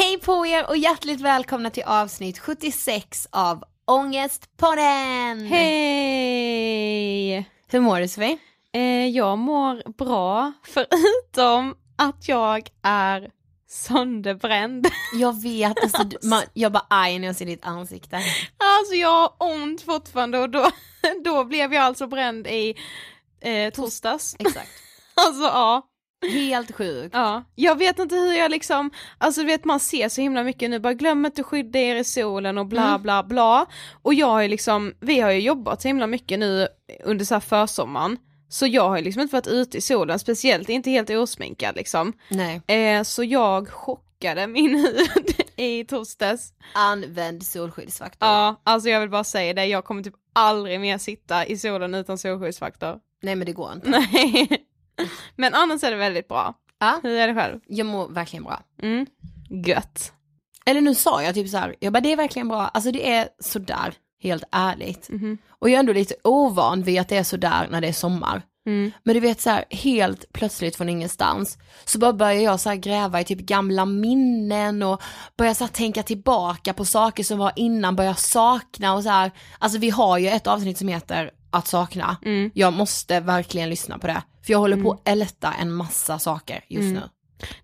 Hej på er och hjärtligt välkomna till avsnitt 76 av Ångestpodden! Hej! Hur mår du Sofie? Eh, jag mår bra, förutom att jag är sönderbränd. Jag vet, alltså, man, jag bara aj när jag ser ditt ansikte. Alltså jag har ont fortfarande och då, då blev jag alltså bränd i eh, torsdags. Exakt. Alltså ja. Helt sjukt. Ja, jag vet inte hur jag liksom, alltså du vet man ser så himla mycket nu, bara glöm inte att skydda er i solen och bla Mm. bla bla. Och jag har ju liksom, vi har ju jobbat så himla mycket nu under så här försommaren, så jag har ju liksom inte varit ute i solen, speciellt inte helt osminkad liksom. Nej. Eh, så jag chockade min hud i torsdags. Använd solskyddsfaktor. Ja, alltså jag vill bara säga det, jag kommer typ aldrig mer sitta i solen utan solskyddsfaktor. Nej men det går inte. Nej. Men annars är det väldigt bra. Ja, Hur är det själv? jag mår verkligen bra. Mm. Gött. Eller nu sa jag typ så här, jag bara det är verkligen bra, alltså det är sådär, helt ärligt. Mhm. Och jag är ändå lite ovan vid att det är sådär när det är sommar. Mm. Men du vet så här, helt plötsligt från ingenstans så bara börjar jag så gräva i typ gamla minnen och börja så tänka tillbaka på saker som var innan, börja sakna och så här. Alltså vi har ju ett avsnitt som heter att sakna. Mm. Jag måste verkligen lyssna på det. För jag håller på att älta en massa saker just Mm. nu.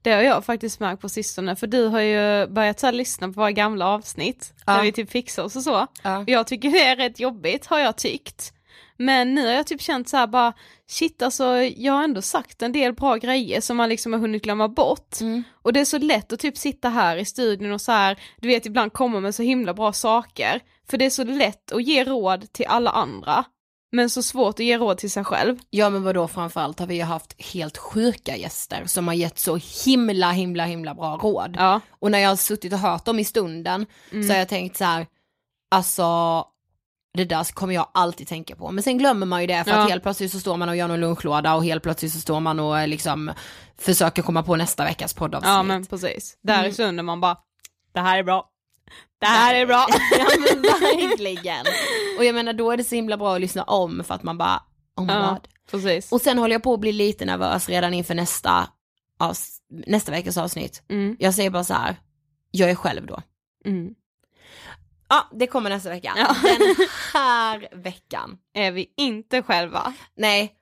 Det har jag faktiskt märkt på sistone, för du har ju börjat så lyssna på våra gamla avsnitt, Ja. när vi typ fixar oss och så. Ja. Jag tycker det är rätt jobbigt, har jag tyckt. Men nu har jag typ känt så här bara, shit alltså, jag har ändå sagt en del bra grejer som man liksom har hunnit glömma bort. Mm. Och det är så lätt att typ sitta här i studion och så här, du vet ibland komma med så himla bra saker. För det är så lätt att ge råd till alla andra, men så svårt att ge råd till sig själv. Ja men vadå framförallt har vi ju haft helt sjuka gäster som har gett så himla himla himla bra råd. Ja. Och när jag har suttit och hört dem i stunden så har jag tänkt så här, alltså det där kommer jag alltid tänka på. Men sen glömmer man ju det för Ja. att helt plötsligt så står man och gör någon lunchlåda och helt plötsligt så står man och eh, liksom försöker komma på nästa veckas poddavsnitt. Ja men precis, där Mm. i stunden man bara, det här är bra. Det här är bra. ja men verkligen. Och jag menar då är det så himla bra att lyssna om för att man bara, oh my Ja. god. Precis. Och sen håller jag på att bli lite nervös redan inför nästa, avs- nästa veckas avsnitt. Mm, Jag säger bara så här, jag är själv då. mm. Ja, det kommer nästa vecka. Ja. Den här veckan. Är vi inte själva? Nej,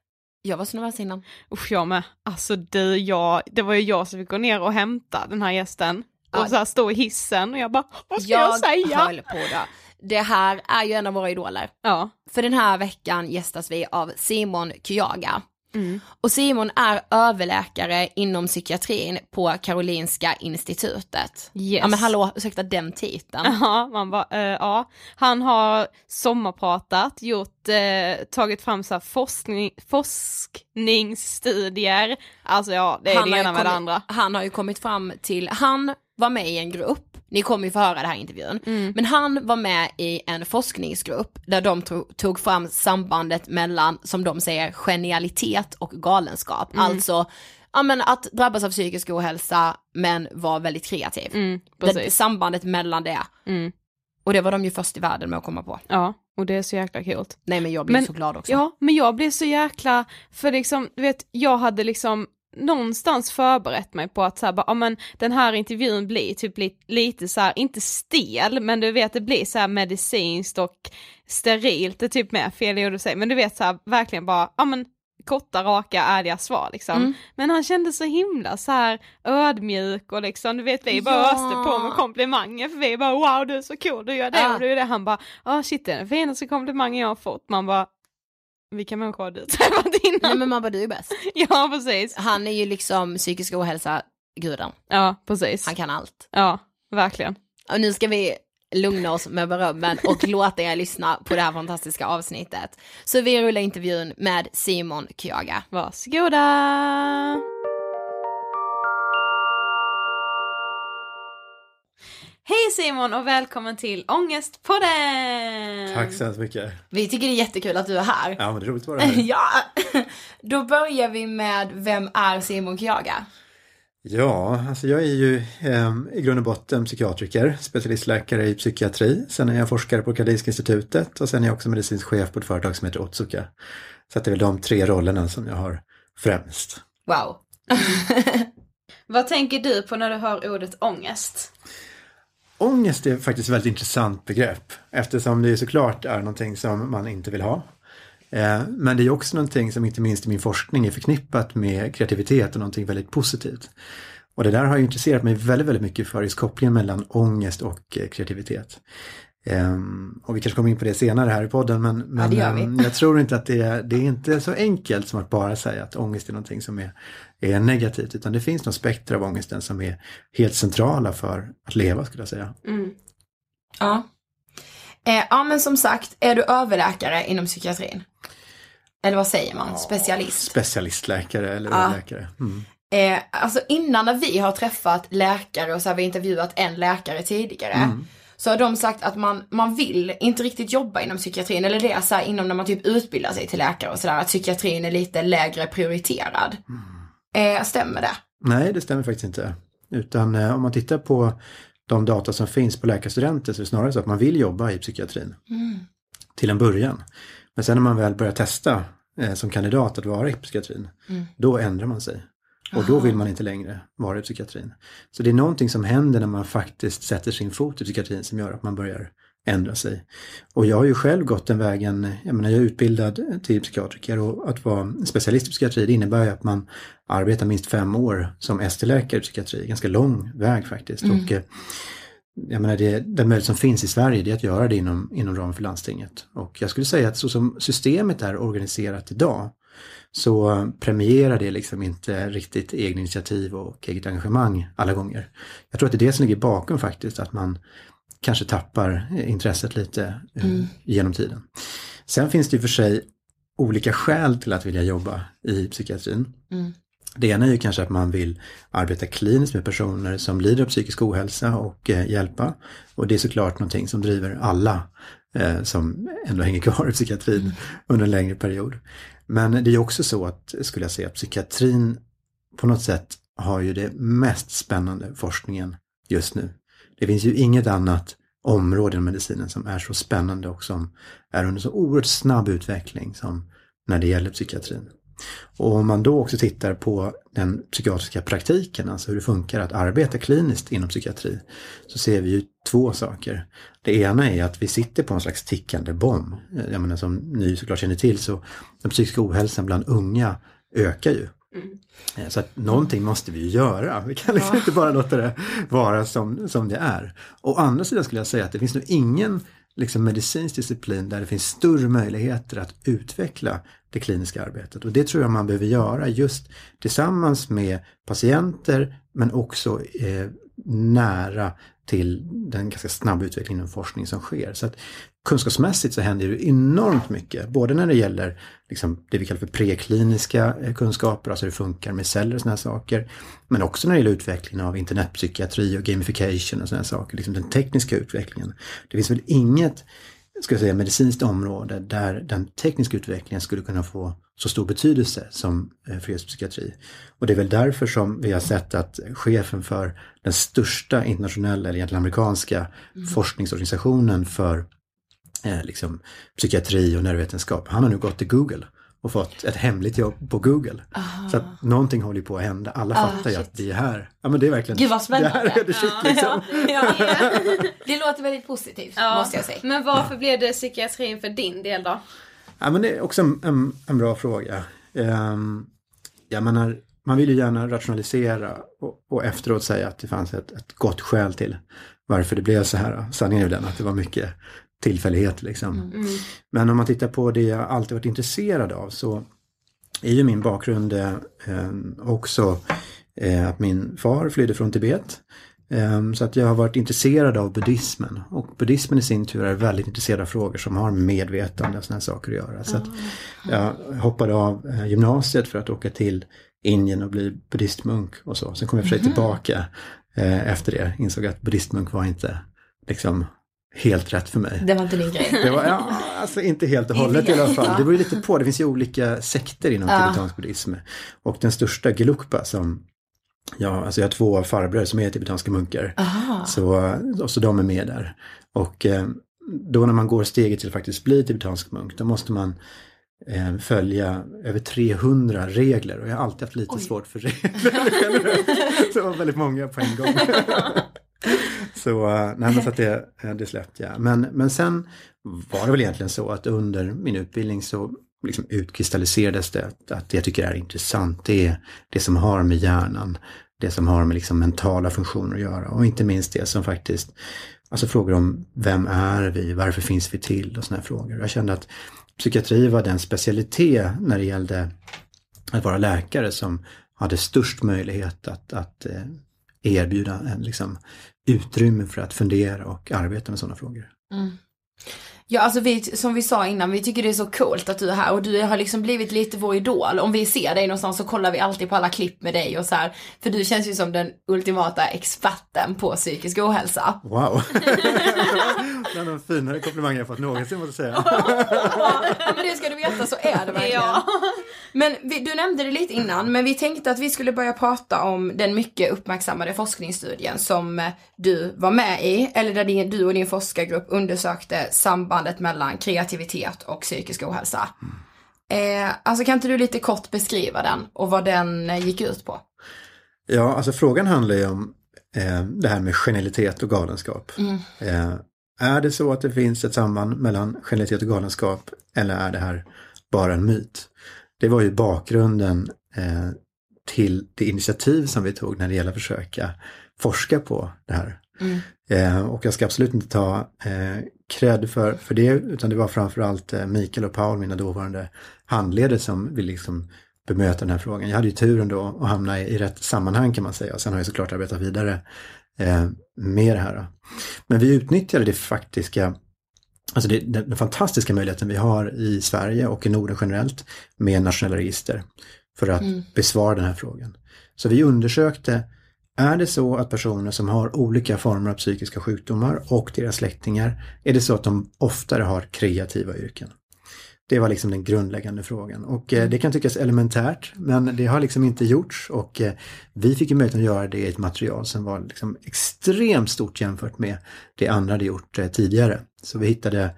jag var så nervös innan. Usch jag med. Alltså du, jag, det var ju jag som fick gå ner och hämta den här gästen. Ja. Och så här stå i hissen och jag bara, vad ska jag, säga? höll på då. Det här är ju en av våra idoler. Ja. För den här veckan gästas vi av Simon Kyaga. Mm. Och Simon är överläkare inom psykiatrin på Karolinska institutet. Yes. Ja men hallå, ursäkta den titeln. Ja, man bara, eh, ja. Han har sommarpratat, gjort, eh, tagit fram så här forskning, forskningsstudier. Alltså ja, det är Han det ena med det kommit- andra. Han har ju kommit fram till, han var med i en grupp, ni kommer ju få höra det här i intervjun, Mm. men han var med i en forskningsgrupp där de tog, tog fram sambandet mellan, som de säger, genialitet och galenskap. Mm. Alltså, ja men att drabbas av psykisk ohälsa men vara väldigt kreativ. Mm, det, sambandet mellan det. Mm. Och det var de ju först i världen med att komma på. Ja, och det är så jäkla kul. Nej men jag blir Men- så glad också. Ja, men jag blev så jäkla, för liksom, du vet, jag hade liksom någonstans förberett mig på att så här, bara, ja men den här intervjun blir typ li, lite så här, inte stel, men du vet det blir så här medicinskt och sterilt, det är typ med fel ord att säga, men du vet så här, verkligen bara, ja men korta, raka, ärliga svar liksom. Mm. Men han kände så himla så här ödmjuk och liksom, du vet vi bara Ja. öste på med komplimanger för vi bara wow du är så cool, du gör det Ja. och du gör det. Han bara, ja shit det är den finaste komplimangen jag har fått. Man bara, vilka människor har du träffat innan? Nej men man bara, du är bäst. Ja precis. Han är ju liksom psykisk ohälsa, guden. Ja precis. Han kan allt. Ja, verkligen. Och nu ska vi lugna oss med berömmen och låta er lyssna på det här fantastiska avsnittet. Så vi rullar intervjun med Simon Kyaga. Varsågoda! Hej Simon och välkommen till Ångestpodden! Tack så hemskt mycket. Vi tycker det är jättekul att du är här. Ja, men det är roligt att vara här. Ja, då börjar vi med vem är Simon Kyaga? Ja, alltså jag är ju eh, i grund och botten psykiatriker, specialistläkare i psykiatri. Sen är jag forskare på Karolinska institutet och sen är jag också medicinsk chef på ett företag som heter Otsuka. Så det är väl de tre rollerna som jag har främst. Wow. Vad tänker du på när du hör ordet ångest? Ångest är faktiskt ett väldigt intressant begrepp eftersom det ju såklart är någonting som man inte vill ha. Eh, Men det är också någonting som inte minst i min forskning är förknippat med kreativitet och någonting väldigt positivt. Och det där har jag intresserat mig väldigt, väldigt mycket för, just kopplingen mellan ångest och eh, kreativitet. Ehm, och vi kanske kommer in på det senare här i podden, men, men vi. ehm, jag tror inte att det är, det är inte så enkelt som att bara säga att ångest är någonting som är, är negativt, utan det finns något spektra av ångesten som är helt centrala för att leva, skulle jag säga. Ja. Eh, ja men som sagt, är du överläkare inom psykiatrin? Eller vad säger man? Specialist? Specialistläkare eller Ja. läkare. Mm. Eh, alltså innan när vi har träffat läkare och så har vi intervjuat en läkare tidigare. Mm. Så har de sagt att man, man vill inte riktigt jobba inom psykiatrin. Eller det är så här inom när man typ utbildar sig till läkare och sådär. Att psykiatrin är lite lägre prioriterad. Mm. Eh, stämmer det? Nej, det stämmer faktiskt inte. Utan eh, om man tittar på de data som finns på läkarstudenter så är det snarare så att man vill jobba i psykiatrin. Till en början. Men sen när man väl börjar testa eh, som kandidat att vara i psykiatrin, då ändrar man sig. Och då vill man inte längre vara i psykiatrin. Så det är någonting som händer när man faktiskt sätter sin fot i psykiatrin som gör att man börjar ändra sig. Och jag har ju själv gått den vägen, jag menar jag är utbildad till psykiatriker och att vara specialist i psykiatri det innebär ju att man arbetar minst fem år som ST-läkare i psykiatri, ganska lång väg faktiskt. Och, eh, jag menar det, den möjlighet som finns i Sverige det är att göra det inom, inom ramen för landstinget. Och jag skulle säga att så som systemet är organiserat idag så premierar det liksom inte riktigt egna initiativ och eget engagemang alla gånger. Jag tror att det är det som ligger bakom faktiskt, att man kanske tappar intresset lite eh, genom tiden. Sen finns det ju för sig olika skäl till att vilja jobba i psykiatrin. Det ena är ju kanske att man vill arbeta kliniskt med personer som lider av psykisk ohälsa och eh, hjälpa. Och det är såklart någonting som driver alla eh, som ändå hänger kvar i psykiatrin under en längre period. Men det är också så att, skulle jag säga, psykiatrin på något sätt har ju det mest spännande forskningen just nu. Det finns ju inget annat område inom medicinen som är så spännande och som är under så oerhört snabb utveckling som när det gäller psykiatrin. Och om man då också tittar på den psykiatriska praktiken, alltså hur det funkar att arbeta kliniskt inom psykiatri, så ser vi ju två saker. Det ena är att vi sitter på en slags tickande bomb. Jag menar som ni såklart känner till så den psykiska ohälsan bland unga ökar ju. Eh, Så att någonting måste vi ju göra. Vi kan liksom inte bara låta det vara som, som det är. Å andra sidan skulle jag säga att det finns nog ingen liksom, medicinsk disciplin där det finns större möjligheter att utveckla det kliniska arbetet. Och det tror jag man behöver göra just tillsammans med patienter men också eh, nära till den ganska snabba utvecklingen och forskning som sker. Så att kunskapsmässigt så händer det enormt mycket, både när det gäller liksom det vi kallar för prekliniska eh, kunskaper, alltså hur det funkar med celler och sådana saker, men också när det gäller utvecklingen av internetpsykiatri och gamification och sådana saker, liksom den tekniska utvecklingen. Det finns väl inget ska jag säga, medicinskt område där den tekniska utvecklingen skulle kunna få så stor betydelse som eh, för just psykiatri. Och det är väl därför som vi har sett att chefen för den största internationella, eller egentligen amerikanska, forskningsorganisationen för eh, liksom, psykiatri och nervvetenskap, han har nu gått till Google och fått ett hemligt jobb på Google. Så att någonting håller ju på att hända. Alla fattar ju att vi är här. Ja men det är verkligen, Gud, vad spännande. det här är the shit liksom. Det låter väldigt positivt, måste jag säga. Men varför blev det psykiatrin för din del då? Ja, men det är också en, en, en bra fråga. Um, jag menar, man vill ju gärna rationalisera och, och efteråt säga att det fanns ett, ett gott skäl till varför det blev så här. Sanningen är den att det var mycket tillfällighet liksom. Mm. Men om man tittar på det jag alltid varit intresserad av så är ju min bakgrund eh, också eh, att min far flydde från Tibet. Eh, så att jag har varit intresserad av buddhismen och buddhismen i sin tur är väldigt intresserad av frågor som har med medvetande och sådana saker att göra. Så att jag hoppade av eh, gymnasiet för att åka till Indien och bli buddhistmunk och så. Sen kom jag för sig tillbaka eh, efter det, insåg att buddhistmunk var inte liksom helt rätt för mig. Det var inte din grej. Det var, ja, alltså inte helt och hållet i alla fall. Det beror ju lite på, det finns ju olika sekter inom Ja. tibetansk buddhism. Och den största Gelugpa som, ja, alltså jag har två farbröder som är tibetanska munkar. Aha. Så, så de är med där. Och eh, då när man går steget till att faktiskt bli tibetansk munk, då måste man eh, följa över 300 regler och jag har alltid haft lite svårt för regler. så det var väldigt många på en gång. så eh, nej, men så att det, eh, det släppte jag. Men, men sen var det väl egentligen så att under min utbildning så liksom utkristalliserades det att, det jag tycker är intressant det är det som har med hjärnan, det som har med liksom mentala funktioner att göra och inte minst det som faktiskt, alltså frågor om vem är vi, varför finns vi till och sådana här frågor. Jag kände att psykiatri var den specialitet när det gällde att vara läkare som hade störst möjlighet att, att eh, erbjuda en liksom, utrymme för att fundera och arbeta med sådana frågor. Mm. Ja, alltså vi, som vi sa innan, vi tycker det är så coolt att du är här och du har liksom blivit lite vår idol. Om vi ser dig någonstans så kollar vi alltid på alla klipp med dig och så här. För du känns ju som den ultimata experten på psykisk ohälsa. Wow! Bland de finare komplimanger jag fått någonsin måste jag säga. Ja, men det ska du veta så är det verkligen. Men vi, du nämnde det lite innan, men vi tänkte att vi skulle börja prata om den mycket uppmärksammade forskningsstudien som du var med i, eller där din, du och din forskargrupp undersökte sambandet mellan kreativitet och psykisk ohälsa. Eh, alltså kan inte du lite kort beskriva den och vad den eh, gick ut på? Ja, alltså frågan handlar ju om eh, det här med genialitet och galenskap. Eh, är det så att det finns ett samband mellan genialitet och galenskap eller är det här bara en myt? Det var ju bakgrunden eh, till det initiativ som vi tog när det gäller att försöka forska på det här. Eh, och jag ska absolut inte ta eh, cred för, för det, utan det var framförallt eh, Mikael och Paul, mina dåvarande handledare, som ville liksom bemöta den här frågan. Jag hade ju turen då att hamna i, i rätt sammanhang kan man säga. Sen har jag såklart arbetat vidare eh, med det här. Då. Men vi utnyttjade det faktiska, alltså det, den, den fantastiska möjligheten vi har i Sverige och i Norden generellt med nationella register för att besvara den här frågan. Så vi undersökte, är det så att personer som har olika former av psykiska sjukdomar och deras släktingar, är det så att de oftare har kreativa yrken? Det var liksom den grundläggande frågan och eh, det kan tyckas elementärt men det har liksom inte gjorts och eh, vi fick ju möjlighet att göra det i ett material som var liksom extremt stort jämfört med det andra hade gjort eh, tidigare. Så vi hittade,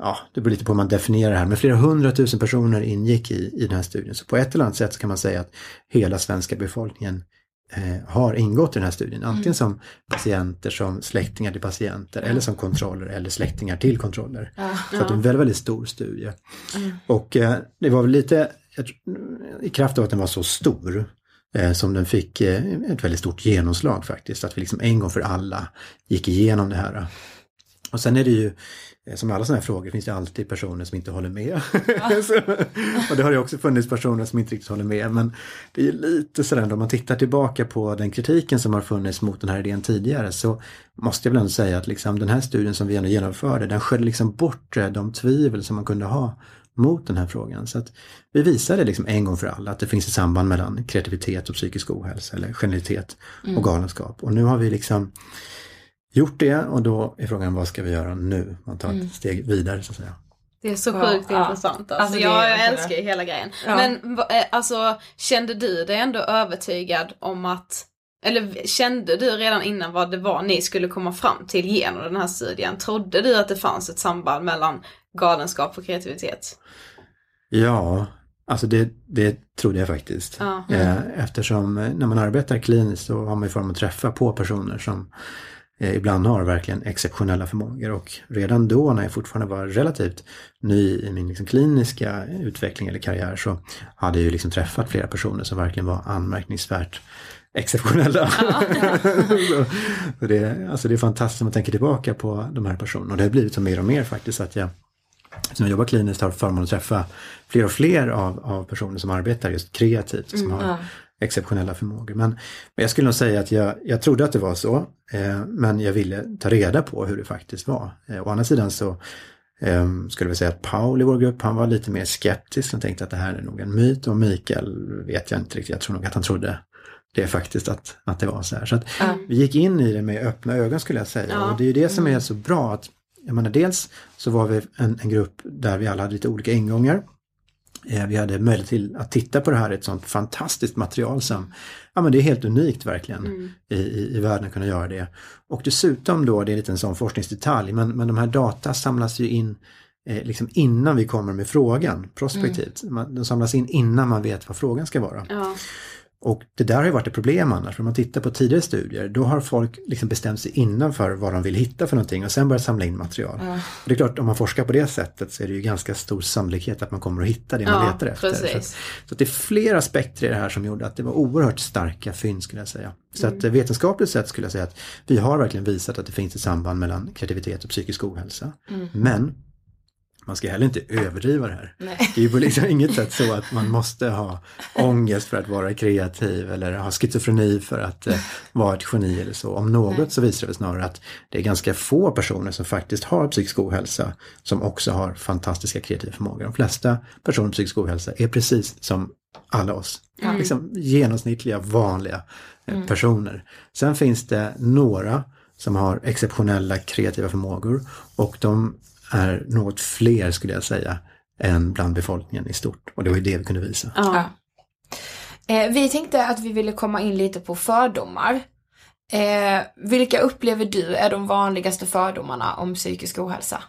ja det beror lite på hur man definierar det här, men flera hundratusen personer ingick i, i den här studien. Så på ett eller annat sätt så kan man säga att hela svenska befolkningen eh, har ingått i den här studien. Antingen som patienter, som släktingar till patienter eller som kontroller eller släktingar till kontroller. Så att det är en väldigt, väldigt stor studie. Och eh, det var väl lite, i kraft av att den var så stor, eh, som den fick ett väldigt stort genomslag faktiskt. Att vi liksom en gång för alla gick igenom det här. Och sen är det ju, eh, som alla sådana här frågor, finns det alltid personer som inte håller med. Så, och det har ju också funnits personer som inte riktigt håller med. Men det är ju lite sådär, om man tittar tillbaka på den kritiken som har funnits mot den här idén tidigare så måste jag väl ändå säga att liksom den här studien som vi ändå genomförde, den sköljde liksom bort eh, de tvivel som man kunde ha mot den här frågan. Så att vi visade liksom en gång för alla att det finns ett samband mellan kreativitet och psykisk ohälsa eller genialitet och galenskap. Och nu har vi liksom gjort det och då är frågan vad ska vi göra nu? Man tar ett steg vidare så att säga. Det är så Ja, sjukt ja. intressant. Alltså, Alltså, jag, älskar ju hela grejen. Ja. Men eh, alltså, kände du dig ändå övertygad om att eller kände du redan innan vad det var ni skulle komma fram till genom den här studien? Trodde du att det fanns ett samband mellan galenskap och kreativitet? Ja, alltså det, det trodde jag faktiskt. Ja. Eh, Eftersom eh, när man arbetar kliniskt så har man ju form att träffa på personer som ibland har verkligen exceptionella förmågor och redan då när jag fortfarande var relativt ny i min liksom kliniska utveckling eller karriär så hade jag ju liksom träffat flera personer som verkligen var anmärkningsvärt exceptionella. så, så det, alltså det är fantastiskt när man tänker tillbaka på de här personerna och det har blivit så mer och mer faktiskt att jag som jag jobbar kliniskt har förmånen att träffa fler och fler av, av personer som arbetar just kreativt, som har ja. Exceptionella förmågor. Men, men jag skulle nog säga att jag, jag trodde att det var så, eh, men jag ville ta reda på hur det faktiskt var. Eh, å andra sidan så eh, skulle vi säga att Paul i vår grupp, han var lite mer skeptisk. Han tänkte att det här är nog en myt och Mikael vet jag inte riktigt, jag tror nog att han trodde det faktiskt att, att det var så här. Så att Ja. vi gick in i det med öppna ögon skulle jag säga. Ja. Och det är ju det som är så bra att jag menar, dels så var vi en, en grupp där vi alla hade lite olika ingångar. Eh, Vi hade möjlighet till att titta på det här, ett sånt fantastiskt material som, ja men det är helt unikt verkligen i, i, i världen att kunna göra det. Och dessutom då, det är lite en sån forskningsdetalj, men, men de här data samlas ju in eh, liksom innan vi kommer med frågan, prospektivt. Man, de samlas in innan man vet vad frågan ska vara. Ja. Och det där har ju varit ett problem annars, för om man tittar på tidigare studier, då har folk liksom bestämt sig innan för vad de vill hitta för någonting och sen börjat samla in material. Och det är klart, om man forskar på det sättet så är det ju ganska stor sannolikhet att man kommer att hitta det man Ja, letar efter. Så, att, så att det är flera aspekter i det här som gjorde att det var oerhört starka fynd skulle jag säga. Så att eh, vetenskapligt sett skulle jag säga att vi har verkligen visat att det finns ett samband mellan kreativitet och psykisk ohälsa. Men man ska heller inte överdriva det här. Det är ju på liksom inget sätt så att man måste ha ångest för att vara kreativ eller ha schizofreni för att eh, vara ett geni eller så. Om något så visar det snarare att det är ganska få personer som faktiskt har psykisk ohälsa som också har fantastiska kreativa förmågor. De flesta personer med psykisk ohälsa är precis som alla oss. Liksom genomsnittliga, vanliga eh, personer. Sen finns det några som har exceptionella kreativa förmågor och de är något fler skulle jag säga än bland befolkningen i stort. Och det var ju det vi kunde visa. Ja. Eh, vi tänkte att vi ville komma in lite på fördomar. Eh, vilka upplever du är de vanligaste fördomarna om psykisk ohälsa?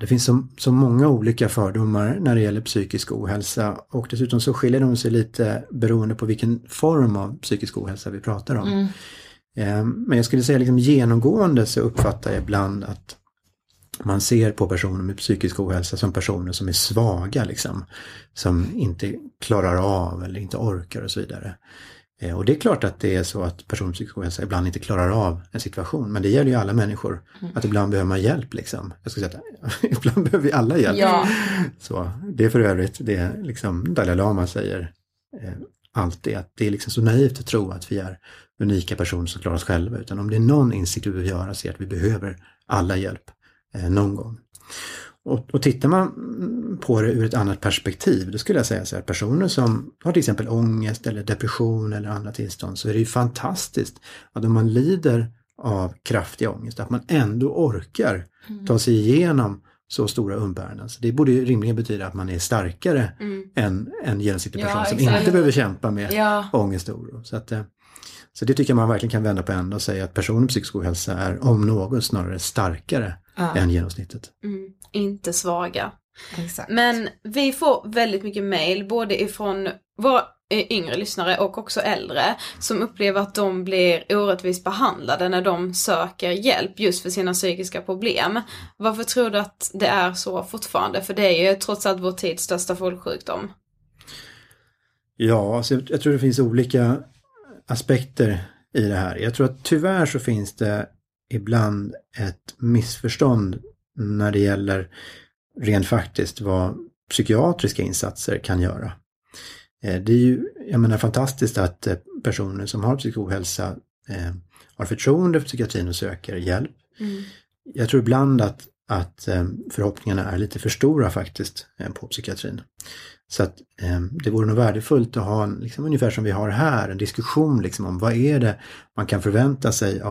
Det finns så, så många olika fördomar när det gäller psykisk ohälsa och dessutom så skiljer de sig lite beroende på vilken form av psykisk ohälsa vi pratar om. Eh, Men jag skulle säga liksom genomgående så uppfattar jag ibland att man ser på personer med psykisk ohälsa som personer som är svaga liksom. Som inte klarar av eller inte orkar och så vidare. Eh, Och det är klart att det är så att personer med psykisk ohälsa ibland inte klarar av en situation. Men det gäller ju alla människor. Att ibland behöver man hjälp liksom. Jag skulle säga att ibland behöver vi alla hjälp. Ja. Så, det är för övrigt det liksom Dalai Lama säger eh, alltid att det är liksom så naivt att tro att vi är unika personer som klarar oss själva. Utan om det är någon insikt vi behöver göra så är att vi behöver alla hjälp eh, någon gång. Och, och tittar man mm, på det ur ett annat perspektiv, då skulle jag säga så här, personer som har till exempel ångest eller depression eller andra tillstånd, så är det ju fantastiskt att om man lider av kraftig ångest, att man ändå orkar ta sig igenom så stora umbäranden. Så det borde ju rimligen betyda att man är starkare än en genomsnittlig Ja, person som exakt. inte behöver kämpa med Ja. ångest och oro. Så, att, eh, så det tycker jag man verkligen kan vända på ända och säga att personer med psykisk ohälsa är om något snarare starkare än genomsnittet. Mm. Inte svaga. Exakt. Men vi får väldigt mycket mail, både ifrån våra eh, yngre lyssnare och också äldre, som upplever att de blir orättvist behandlade när de söker hjälp just för sina psykiska problem. Varför tror du att det är så fortfarande? För det är ju trots allt vår tids största folksjukdom. Ja, alltså jag, jag tror det finns olika aspekter i det här. Jag tror att tyvärr så finns det ibland ett missförstånd när det gäller rent faktiskt vad psykiatriska insatser kan göra. Eh, Det är ju, jag menar fantastiskt att eh, personer som har psykisk ohälsa eh, har förtroende för psykiatrin och söker hjälp. Jag tror ibland att, att eh, förhoppningarna är lite för stora faktiskt på psykiatrin. Så att eh, det vore nog värdefullt att ha, en, liksom, ungefär som vi har här, en diskussion liksom, om vad är det man kan förvänta sig av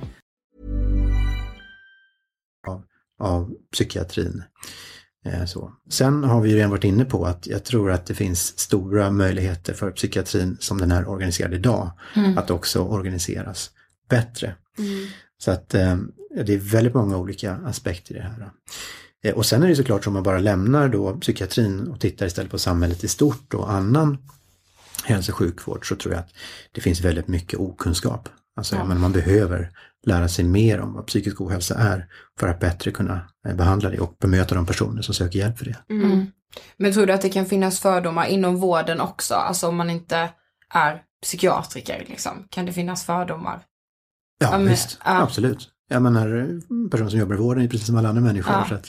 av, av psykiatrin. Eh, så. Sen har vi ju redan varit inne på att jag tror att det finns stora möjligheter för psykiatrin som den är organiserad idag att också organiseras bättre. Så att eh, det är väldigt många olika aspekter i det här. Eh, och sen är det såklart om man bara lämnar då psykiatrin och tittar istället på samhället i stort och annan hälso och sjukvård så tror jag att det finns väldigt mycket okunskap. Alltså jag menar, man behöver lära sig mer om vad psykisk ohälsa är för att bättre kunna eh, behandla det och bemöta de personer som söker hjälp för det. Men tror du att det kan finnas fördomar inom vården också? Alltså om man inte är psykiatriker liksom. Kan det finnas fördomar? Ja, Ja, men- visst, ja. absolut. Jag menar, personer som jobbar i vården är precis som alla andra människor Ja. så att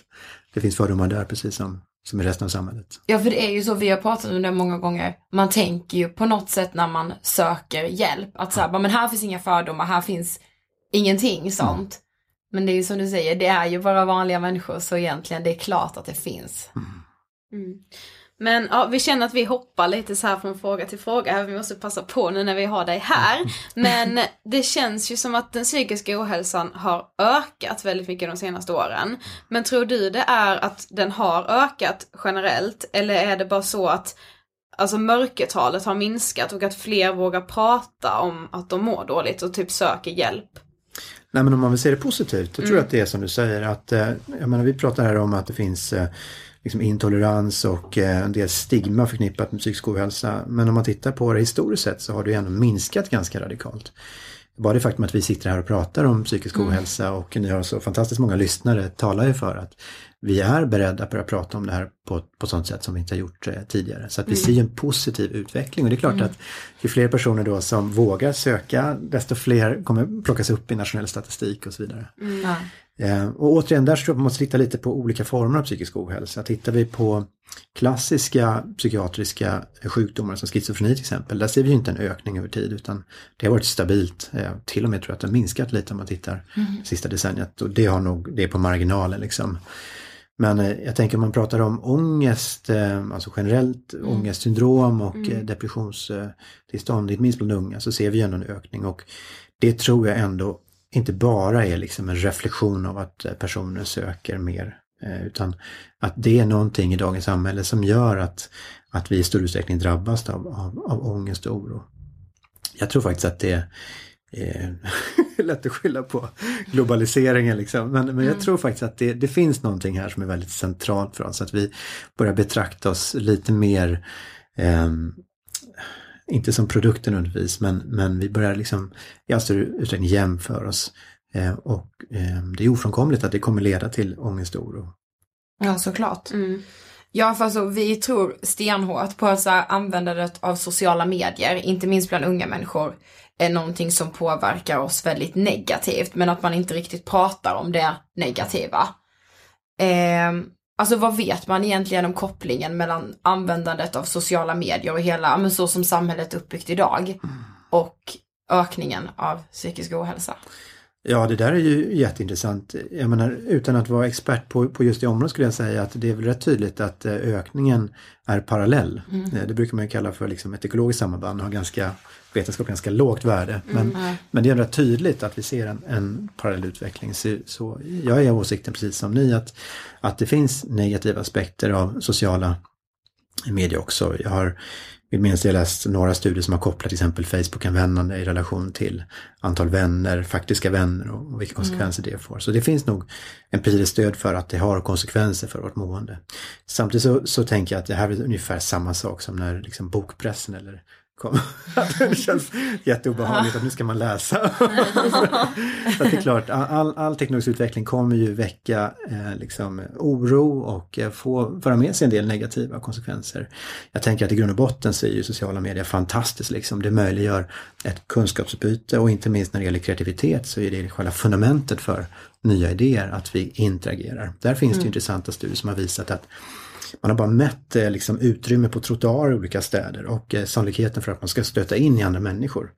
det finns fördomar där precis som, som i resten av samhället. Ja, för det är ju så, vi har pratat om det många gånger. Man tänker ju på något sätt när man söker hjälp, att så här, men här finns inga fördomar, här finns ingenting sånt. Men det är ju som du säger, det är ju bara vanliga människor, så egentligen det är klart att det finns. Men ja, vi känner att vi hoppar lite så här från fråga till fråga. Vi måste passa på nu när vi har dig här. Men det känns ju som att den psykiska ohälsan har ökat väldigt mycket de senaste åren. Men tror du det är att den har ökat generellt? Eller är det bara så att alltså mörkertalet har minskat och att fler vågar prata om att de mår dåligt och typ söker hjälp? Nej men om man vill se det positivt, då tror jag att det är som du säger att, eh, jag menar vi pratar här om att det finns eh, liksom intolerans och eh, en del stigma förknippat med psykisk ohälsa. Men om man tittar på det historiskt sett så har det ju ändå minskat ganska radikalt. Bara det faktum att vi sitter här och pratar om psykisk ohälsa och ni har så fantastiskt många lyssnare talar ju för att vi är beredda att börja prata om det här på, på sånt sätt som vi inte har gjort eh, tidigare. Så att vi ser ju en positiv utveckling och det är klart att ju fler personer då som vågar söka, desto fler kommer plockas upp i nationell statistik och så vidare. Ja. Eh, och återigen, där tror jag man måste titta lite på olika former av psykisk ohälsa. Tittar vi på klassiska psykiatriska sjukdomar som schizofreni till exempel, där ser vi ju inte en ökning över tid utan det har varit stabilt. Eh, till och med tror jag att det har minskat lite om man tittar sista decenniet och det har nog, det är på marginalen liksom. Men eh, jag tänker om man pratar om ångest, alltså generellt ångestsyndrom och mm. depressionstillstånd, inte minst bland unga, så ser vi ändå en ökning och det tror jag ändå inte bara är liksom en reflektion av att eh, personer söker mer, eh, utan att det är någonting i dagens samhälle som gör att, att vi i stor utsträckning drabbas av, av, av ångest och oro. Jag tror faktiskt att det är lätt att skylla på globaliseringen liksom. Men, men jag tror faktiskt att det, det finns någonting här som är väldigt centralt för oss. Att vi börjar betrakta oss lite mer ehm, inte som produkter nödvändigtvis, men, men vi börjar liksom i allt större utsträckning jämföra oss. Eh, och eh, det är ofrånkomligt att det kommer leda till ångest och oro. Ja, såklart. Ja, för alltså, vi tror stenhårt på att så här, användandet av sociala medier, inte minst bland unga människor, är någonting som påverkar oss väldigt negativt, men att man inte riktigt pratar om det negativa. Eh, alltså vad vet man egentligen om kopplingen mellan användandet av sociala medier och hela, men så som samhället är uppbyggt idag, och ökningen av psykisk ohälsa? Ja, det där är ju jätteintressant. Jag menar, utan att vara expert på, på just det området skulle jag säga att det är väl rätt tydligt att eh, ökningen är parallell. Eh, Det brukar man ju kalla för liksom ett ekologiskt samband och har ganska vetenskap ganska lågt värde. Men, men det är rätt tydligt att vi ser en, en parallell utveckling. Så, så jag är av åsikten precis som ni att, att det finns negativa aspekter av sociala medier också. Jag har Vi minns jag läst några studier som har kopplat till exempel Facebook-användande i relation till antal vänner, faktiska vänner och, och vilka konsekvenser det får. Så det finns nog empiriskt stöd för att det har konsekvenser för vårt mående. Samtidigt så, så tänker jag att det här är ungefär samma sak som när liksom bokpressen eller kom. det känns jätteobehagligt att nu ska man läsa. så det är klart, all, all teknologisk utveckling kommer ju väcka eh, liksom, oro och eh, få föra med sig en del negativa konsekvenser. Jag tänker att i grund och botten så är ju sociala medier fantastiskt. Liksom. Det möjliggör ett kunskapsutbyte och inte minst när det gäller kreativitet så är det själva fundamentet för nya idéer, att vi interagerar. Där finns det mm. intressanta studier som har visat att man har bara mätt eh, liksom, utrymme på trottoarer i olika städer och eh, sannolikheten för att man ska stöta in i andra människor.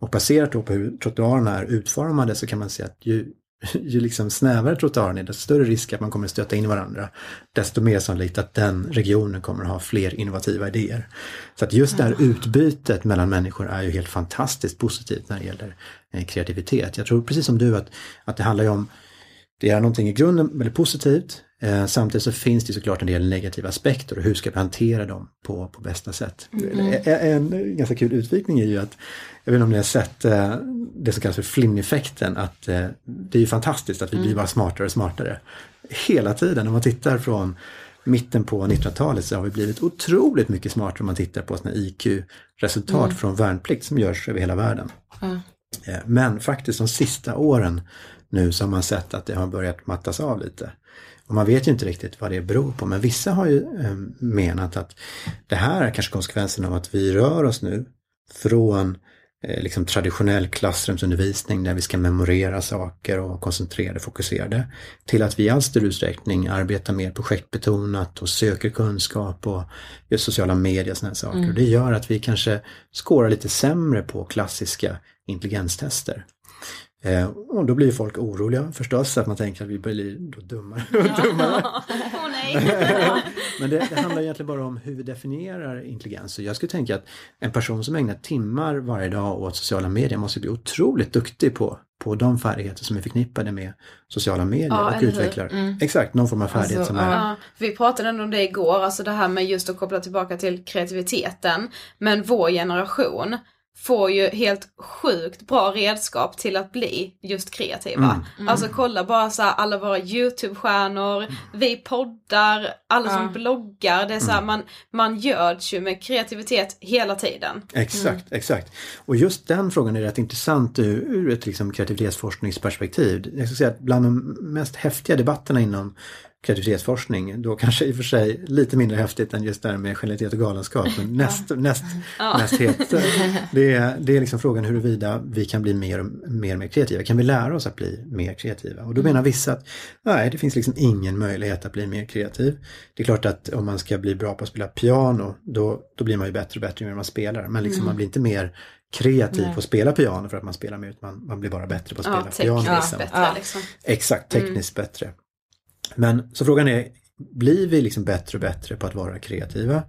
Och baserat då på hur trottoarerna är utformade så kan man se att ju, ju liksom snävare trottoaren är, desto större risk att man kommer att stöta in i varandra. Desto mer sannolikt att den regionen kommer att ha fler innovativa idéer. Så att just det här utbytet mellan människor är ju helt fantastiskt positivt när det gäller eh, kreativitet. Jag tror precis som du att, att det handlar ju om det är någonting i grunden väldigt positivt. Eh, samtidigt så finns det såklart en del negativa aspekter och hur ska vi hantera dem på, på bästa sätt. Mm. En, en, ganska kul utvikning är ju att, jag vet inte om ni har sett eh, det som kallas för flimeffekten, att eh, det är ju fantastiskt att vi mm. blir bara smartare och smartare. Hela tiden, om man tittar från mitten på 1900-talet så har vi blivit otroligt mycket smartare om man tittar på sådana IQ-resultat mm. från värnplikt som görs över hela världen. Men faktiskt de sista åren nu så har man sett att det har börjat mattas av lite. Och man vet ju inte riktigt vad det beror på men vissa har ju eh, menat att det här är kanske konsekvensen av att vi rör oss nu från eh, liksom traditionell klassrumsundervisning där vi ska memorera saker och koncentrerade, fokuserade till att vi i allt större utsträckning arbetar mer projektbetonat och söker kunskap och gör sociala medier och sådana saker. Mm. Och det gör att vi kanske skårar lite sämre på klassiska intelligenstester. Eh, och då blir folk oroliga förstås, att man tänker att vi blir då dummare och dummare. oh, Men det, det, handlar egentligen bara om hur vi definierar intelligens. Och jag skulle tänka att en person som ägnar timmar varje dag åt sociala medier måste bli otroligt duktig på, på de färdigheter som är förknippade med sociala medier ja, och utvecklar mm. exakt någon form av färdighet alltså, som är... Ja, vi pratade ändå om det igår, alltså det här med just att koppla tillbaka till kreativiteten. Men vår generation, får ju helt sjukt bra redskap till att bli just kreativa. Mm. Mm. Alltså kolla bara så här, alla våra YouTube-stjärnor, vi poddar, alla som bloggar. Det är så här, mm. man, man göds ju med kreativitet hela tiden. Exakt, mm. exakt. Och just den frågan är rätt intressant ur, ur ett liksom kreativitetsforskningsperspektiv. Jag ska säga att bland de mest häftiga debatterna inom kreativitetsforskning. Då kanske i och för sig lite mindre häftigt än just det här med genialitet och galenskap. Men näst, ja. näst, ja. näst het. Det är, det är liksom frågan huruvida vi kan bli mer och mer, mer kreativa. Kan vi lära oss att bli mer kreativa? Och då menar vissa att nej, det finns liksom ingen möjlighet att bli mer kreativ. Det är klart att om man ska bli bra på att spela piano då, då blir man ju bättre och bättre ju mer man spelar. Men liksom mm. man blir inte mer kreativ Nej. på att spela piano för att man spelar mer, utan man, man blir bara bättre på att spela ja, piano. Liksom. Bättre, liksom. Exakt, mm. tekniskt mm. bättre. Men så frågan är, blir vi liksom bättre och bättre på att vara kreativa?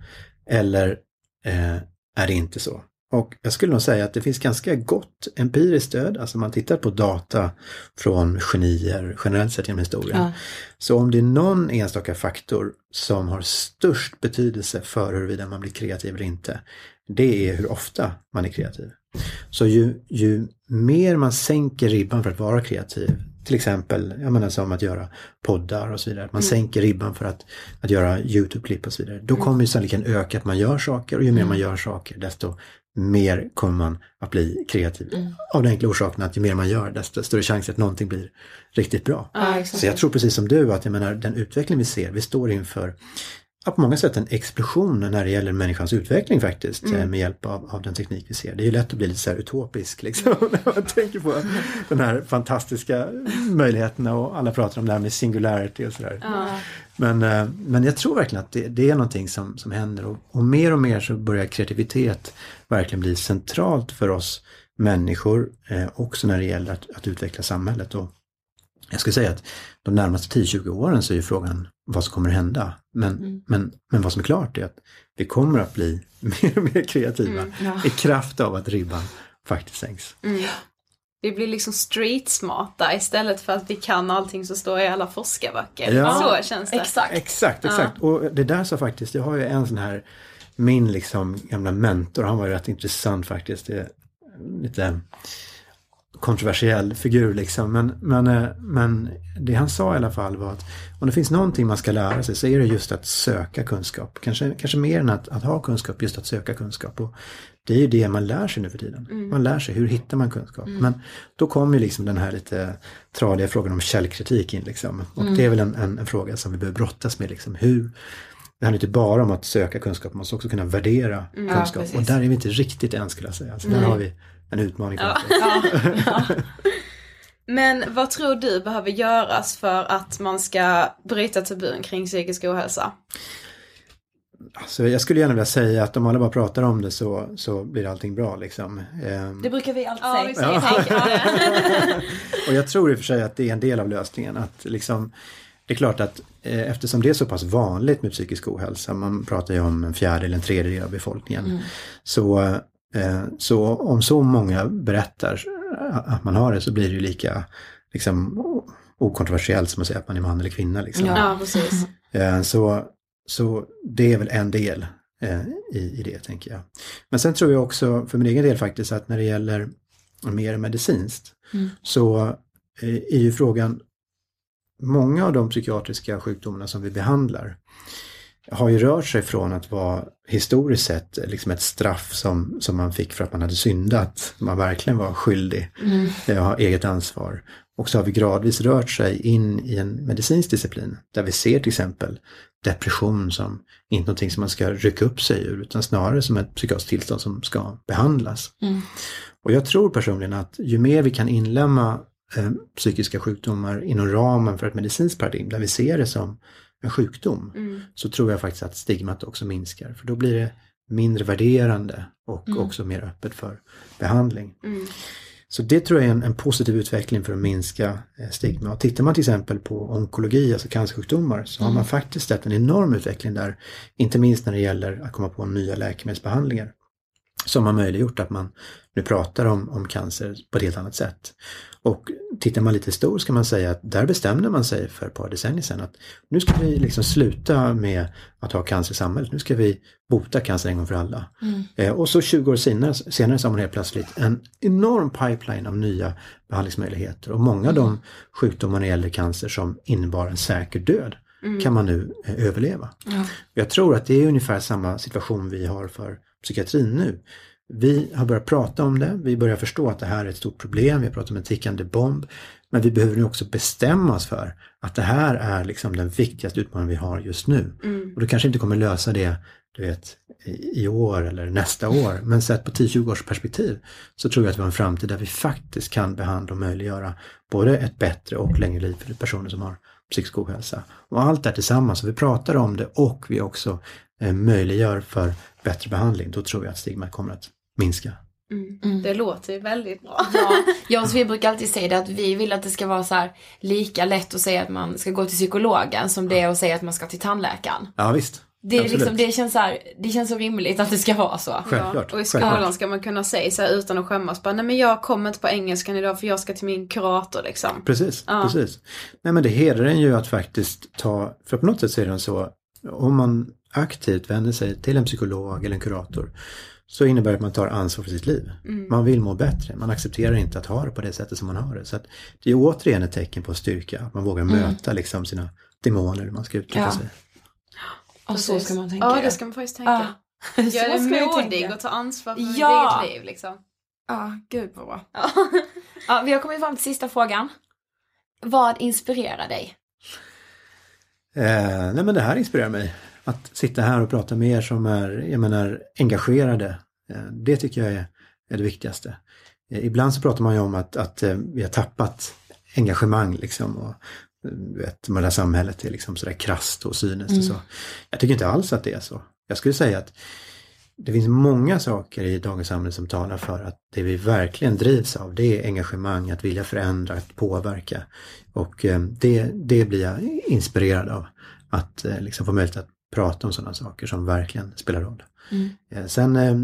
Eller eh, är det inte så? Och jag skulle nog säga att det finns ganska gott empiriskt stöd, alltså man tittar på data från genier generellt sett genom historien. Ja. Så om det är någon enstaka faktor som har störst betydelse för huruvida man blir kreativ eller inte, det är hur ofta man är kreativ. Så ju, ju mer man sänker ribban för att vara kreativ, till exempel, jag menar som att göra poddar och så vidare. Man mm. sänker ribban för att, att göra YouTube-klipp och så vidare. Då mm. kommer ju sannolikheten öka att man gör saker och ju mer mm. man gör saker desto mer kommer man att bli kreativ. Mm. Av den enkla orsaken att ju mer man gör desto större chans att någonting blir riktigt bra. Ah, så jag tror precis som du att jag menar den utveckling vi ser, vi står inför ja, på många sätt en explosion när det gäller människans utveckling faktiskt mm. Eh, med hjälp av, av den teknik vi ser. Det är ju lätt att bli lite så utopisk liksom när man tänker på den här fantastiska möjligheterna och alla pratar om det här med singularity och sådär. Ja. Men, eh, men jag tror verkligen att det, det är någonting som, som händer och, och, mer och mer så börjar kreativitet verkligen bli centralt för oss människor eh, också när det gäller att, att utveckla samhället. Och jag skulle säga att de närmaste 10-20 åren så är ju frågan vad som kommer hända. Men, mm. men, men vad som är klart är att vi kommer att bli mer och mer kreativa mm, ja. i kraft av att ribban faktiskt sänks. Mm. Vi blir liksom street-smarta istället för att vi kan allting som står i alla forskarböcker. Ja. Så känns det. Exakt, exakt. exakt. Ja. Och det där så faktiskt, jag har ju en sån här min liksom gamla mentor, han var ju rätt intressant faktiskt. Det är lite kontroversiell figur liksom. Men, men, eh, men det han sa i alla fall var att om det finns någonting man ska lära sig så är det just att söka kunskap. Kanske, kanske mer än att, att ha kunskap, just att söka kunskap. Och det är ju det man lär sig nu för tiden. Mm. Man lär sig, hur hittar man kunskap? Men då kommer ju liksom den här lite tradiga frågan om källkritik in liksom. Och Mm. det är väl en, en, en fråga som vi behöver brottas med liksom. Hur, det handlar inte bara om att söka kunskap, man måste också kunna värdera Mm. Ja, kunskap. precis. och där är vi inte riktigt än skulle jag säga. Så där har vi en utmaning framför oss. Men vad tror du behöver göras för att man ska bryta tabun kring psykisk ohälsa? Alltså, jag skulle gärna vilja säga att om alla bara pratar om det så, så blir allting bra liksom. Ehm, Det brukar vi alltid Ja, säga. vi säger tänker på det. och jag tror i och för sig att det är en del av lösningen. Att liksom, det är klart att eh, eftersom det är så pass vanligt med psykisk ohälsa, man pratar ju om en fjärdedel, en tredjedel av befolkningen. Så, eh, så om så många berättar att man har det så blir det ju lika liksom, okontroversiellt som att säga att man är man eller kvinna. Liksom. Ja, precis. Eh, Så, så det är väl en del eh, i, i det tänker jag. Men sen tror jag också för min egen del faktiskt att när det gäller mer medicinskt så eh, är ju frågan Många av de psykiatriska sjukdomarna som vi behandlar har ju rört sig från att vara historiskt sett liksom ett straff som, som man fick för att man hade syndat. Man verkligen var skyldig, mm. har eget ansvar. Och så har vi gradvis rört sig in i en medicinsk disciplin där vi ser till exempel depression som inte någonting som man ska rycka upp sig ur utan snarare som ett psykiatriskt tillstånd som ska behandlas. Och jag tror personligen att ju mer vi kan inlämna eh, psykiska sjukdomar inom ramen för ett medicinskt paradigm där vi ser det som en sjukdom så tror jag faktiskt att stigmat också minskar. För då blir det mindre värderande och också mer öppet för behandling. Så det tror jag är en, en positiv utveckling för att minska eh, stigma. Och tittar man till exempel på onkologi, alltså cancersjukdomar, så har man faktiskt sett en enorm utveckling där. Inte minst när det gäller att komma på nya läkemedelsbehandlingar. Som har möjliggjort att man nu pratar om, om cancer på ett helt annat sätt. Och tittar man lite historiskt kan man säga att där bestämde man sig för ett par decennier sedan att nu ska vi liksom sluta med att ha cancer i samhället. Nu ska vi bota cancer en gång för alla. Eh, och så 20 år senare, senare så har man helt plötsligt en enorm pipeline av nya behandlingsmöjligheter. Och många av de sjukdomar när det gäller cancer som innebar en säker död kan man nu eh, överleva. Jag tror att det är ungefär samma situation vi har för psykiatrin nu. Vi har börjat prata om det, vi börjar förstå att det här är ett stort problem, vi har pratat om en tickande bomb. Men vi behöver nu också bestämma oss för att det här är liksom den viktigaste utmaningen vi har just nu. Och du kanske inte kommer lösa det du vet, i, år eller nästa år. Men sett på 10-20 års perspektiv så tror jag att vi har en framtid där vi faktiskt kan behandla och möjliggöra både ett bättre och längre liv för personer som har psykisk ohälsa. Och allt det här tillsammans, så vi pratar om det och vi också eh, möjliggör för bättre behandling, då tror jag att stigma kommer att minska. Det låter ju väldigt bra. Ja, jag och Sofie brukar alltid säga det att vi vill att det ska vara så här lika lätt att säga att man ska gå till psykologen som det är att säga att man ska till tandläkaren. Ja visst. Det, liksom, det, känns så här, det känns så rimligt att det ska vara så. Självklart. Och i självklart. skolan ska man kunna säga så här utan att skämmas. Bara, nej men jag kommer inte på engelskan idag för jag ska till min kurator liksom. Precis, Ja. precis. Nej men det hedrar en ju att faktiskt ta, för på något sätt så är det så, om man aktivt vänder sig till en psykolog eller en kurator så innebär det att man tar ansvar för sitt liv. Man vill må bättre, man accepterar inte att ha det på det sättet som man har det. Så att det är återigen ett tecken på styrka, att man vågar möta liksom sina demoner, man ska uttrycka Ja. sig. Och så ska man tänka. Ja, det ska man faktiskt tänka. Ja. Ska man modig och ta ansvar för Ja. eget liv liksom. Ja, gud vad bra. Ja. Ja, vi har kommit fram till sista frågan. Vad inspirerar dig? Eh, nej men det här inspirerar mig. Att sitta här och prata med er som är, jag menar, engagerade. Eh, det tycker jag är, är det viktigaste. Eh, ibland så pratar man ju om att, att eh, vi har tappat engagemang liksom. Och, du vet, med det här samhället är liksom sådär krasst och cyniskt och så. Jag tycker inte alls att det är så. Jag skulle säga att det finns många saker i dagens samhälle som talar för att det vi verkligen drivs av det är engagemang, att vilja förändra, att påverka. Och det, det blir jag inspirerad av. Att liksom få möjlighet att prata om sådana saker som verkligen spelar roll. Eh, Sen eh,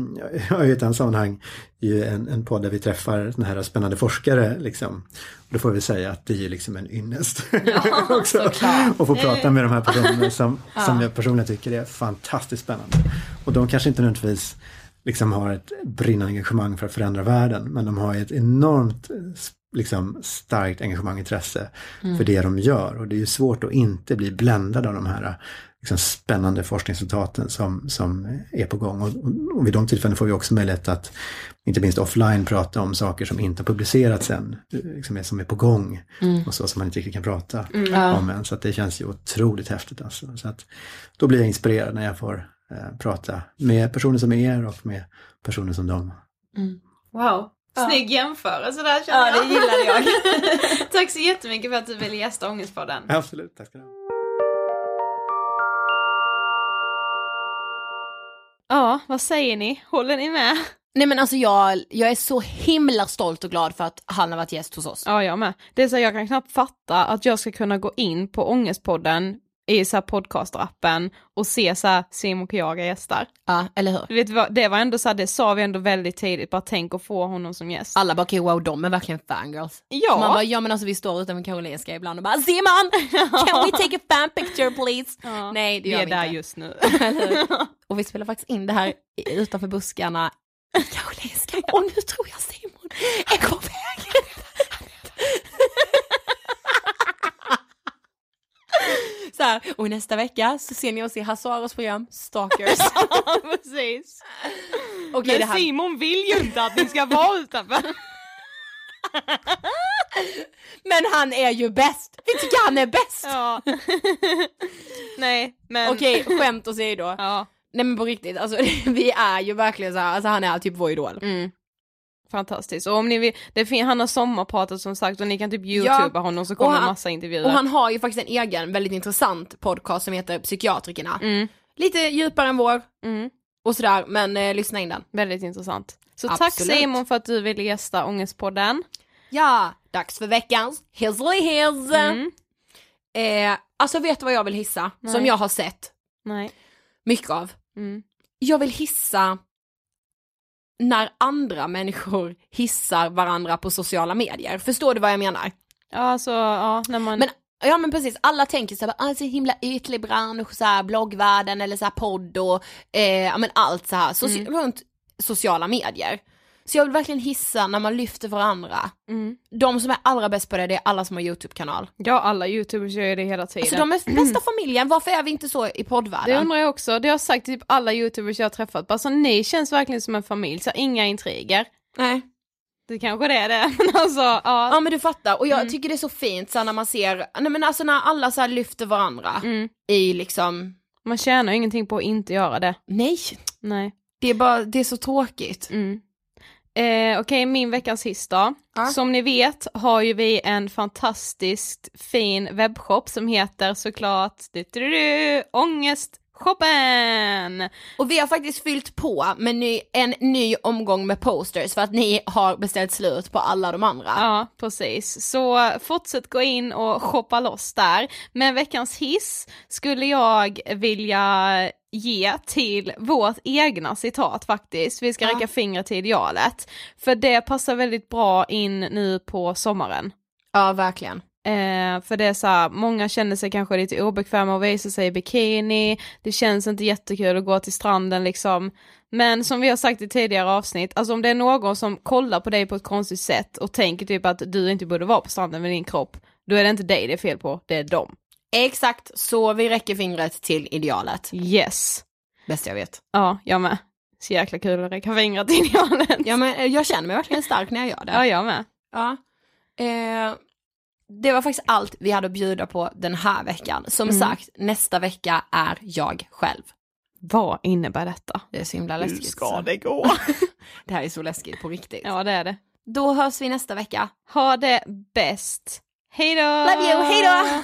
jag har ju i ett annat sammanhang en, en podd där vi träffar såna här spännande forskare. Liksom. Då får vi säga att det är liksom en ynnest också. såklart. Och få prata med de här personerna som, som jag personligen tycker är fantastiskt spännande. Och de kanske inte nödvändigtvis liksom har ett brinnande engagemang för att förändra världen, men de har ett enormt liksom, starkt engagemang och intresse för det de gör. Och det är ju svårt att inte bli bländad av de här liksom, spännande forskningsresultaten som, som är på gång. Och, och vid de tillfällena får vi också möjlighet att, inte minst offline, prata om saker som inte har publicerats än, liksom, som är på gång och så som man inte riktigt kan prata om än. Så att det känns ju otroligt häftigt alltså. Så att då blir jag inspirerad när jag får eh, prata med personer som er och med personer som dem. Wow. Snygg jämförelse där känner Ja, det gillade jag. Tack så jättemycket för att du ville gästa Ångestpodden. Absolut, tack ska du ha. Ja, vad säger ni? Håller ni med? Nej men alltså jag, jag är så himla stolt och glad för att han har varit gäst hos oss. Ja, jag med. Det är så här, jag kan knappt fatta att jag ska kunna gå in på Ångestpodden i så här podcasterappen och se så här Simon Kjaga gästar. Ja, eller hur? Du vet, vad- det var ändå så här, det sa vi ändå väldigt tidigt, bara tänk att få honom som gäst. Alla bara okej wow de är verkligen fangirls. Ja. Man bara ja men alltså vi står utanför Karolinska ibland och bara Simon! Can we take a fan picture please? Nej det vi gör är vi där inte. just nu. Och vi spelar faktiskt in det här utanför buskarna i Karolinska. Och nu tror jag Simon är på väg. Så här, och nästa vecka så ser ni oss i Hasse Aros program Stalkers. Precis. Okej, Men här, Simon vill ju inte att ni ska vara utanför. men han är ju bäst! Vi tycker han är bäst! Ja. Nej, men... Okej, skämt åsido. Ja. Nej men på riktigt, alltså vi är ju verkligen så här, alltså han är typ vår idol. Mm. Fantastiskt. Och om ni vill, det fin- han har sommarpratat som sagt och ni kan typ youtuba honom så kommer han- massa intervjuer. Och han har ju faktiskt en egen väldigt intressant podcast som heter Psykiatrikerna. Mm. Lite djupare än vår Mm. och sådär, men eh, lyssna in den. Väldigt intressant. Så tack Absolut. Simon för att du ville gästa Ångestpodden. Ja, dags för veckans Hizzly Hizz. Mm. Eh, alltså vet du vad jag vill hissa? Nej. Som jag har sett Nej. mycket av. Mm. Jag vill hissa när andra människor hissar varandra på sociala medier. Förstår du vad jag menar? Ja, alltså, ja, när man... Men Ja men precis, alla tänker såhär, ah, så himla ytlig bransch, så här, bloggvärlden eller så här, podd och eh, ja men allt så här, soci- runt sociala medier. Så jag vill verkligen hissa när man lyfter varandra. Mm. De som är allra bäst på det, det är alla som har YouTube-kanal. Ja, alla youtubers gör ju det hela tiden. Alltså de är bästa familjen, varför är vi inte så i Det poddvärlden? undrar jag också, det har jag sagt till typ alla youtubers jag har träffat, alltså ni känns verkligen som en familj, så inga intriger. Nej. Det kanske det är det, men alltså, ja. Ja men du fattar, och jag Mm. tycker det är så fint så när man ser, nej men alltså när alla så lyfter varandra Mm. i liksom, Man tjänar ju ingenting på att inte göra det. nej, Nej. det är bara, det är så tråkigt. Mm. Eh, Okej, min veckans hiss då. Ja. Som ni vet har ju vi en fantastiskt fin webbshop som heter såklart du, du, du, Ångestshoppen! Och vi har faktiskt fyllt på med ny, en ny omgång med posters för att ni har beställt slut på alla de andra. Ja, precis. Så fortsätt gå in och shoppa loss där. Men veckans hiss skulle jag vilja ge till vårt egna citat faktiskt. Vi ska Ja. räcka fingret till idealet. För det passar väldigt bra in nu på sommaren. Ja, verkligen. Eh, för det är så här, många känner sig kanske lite obekväma att visa sig i bikini, det känns inte jättekul att gå till stranden liksom. Men som vi har sagt i tidigare avsnitt, alltså om det är någon som kollar på dig på ett konstigt sätt och tänker typ att du inte borde vara på stranden med din kropp, då är det inte dig det är fel på, det är dem. Exakt, så vi räcker fingret till idealet. Yes. Bäst jag vet. Ja, jag med. Så jäkla kul att räcka fingret till idealet. Ja men eh, jag känner mig verkligen stark när jag gör det. Ja, jag med. Ja. Eh, det var faktiskt allt vi hade att bjuda på den här veckan. Som Mm. sagt, nästa vecka är jag själv. Vad innebär detta? Det är så himla läskigt. Hur ska så. det gå? Det här är så läskigt på riktigt. Ja, det är det. Då hörs vi nästa vecka. Ha det bäst. Hej då! Love you, hej då!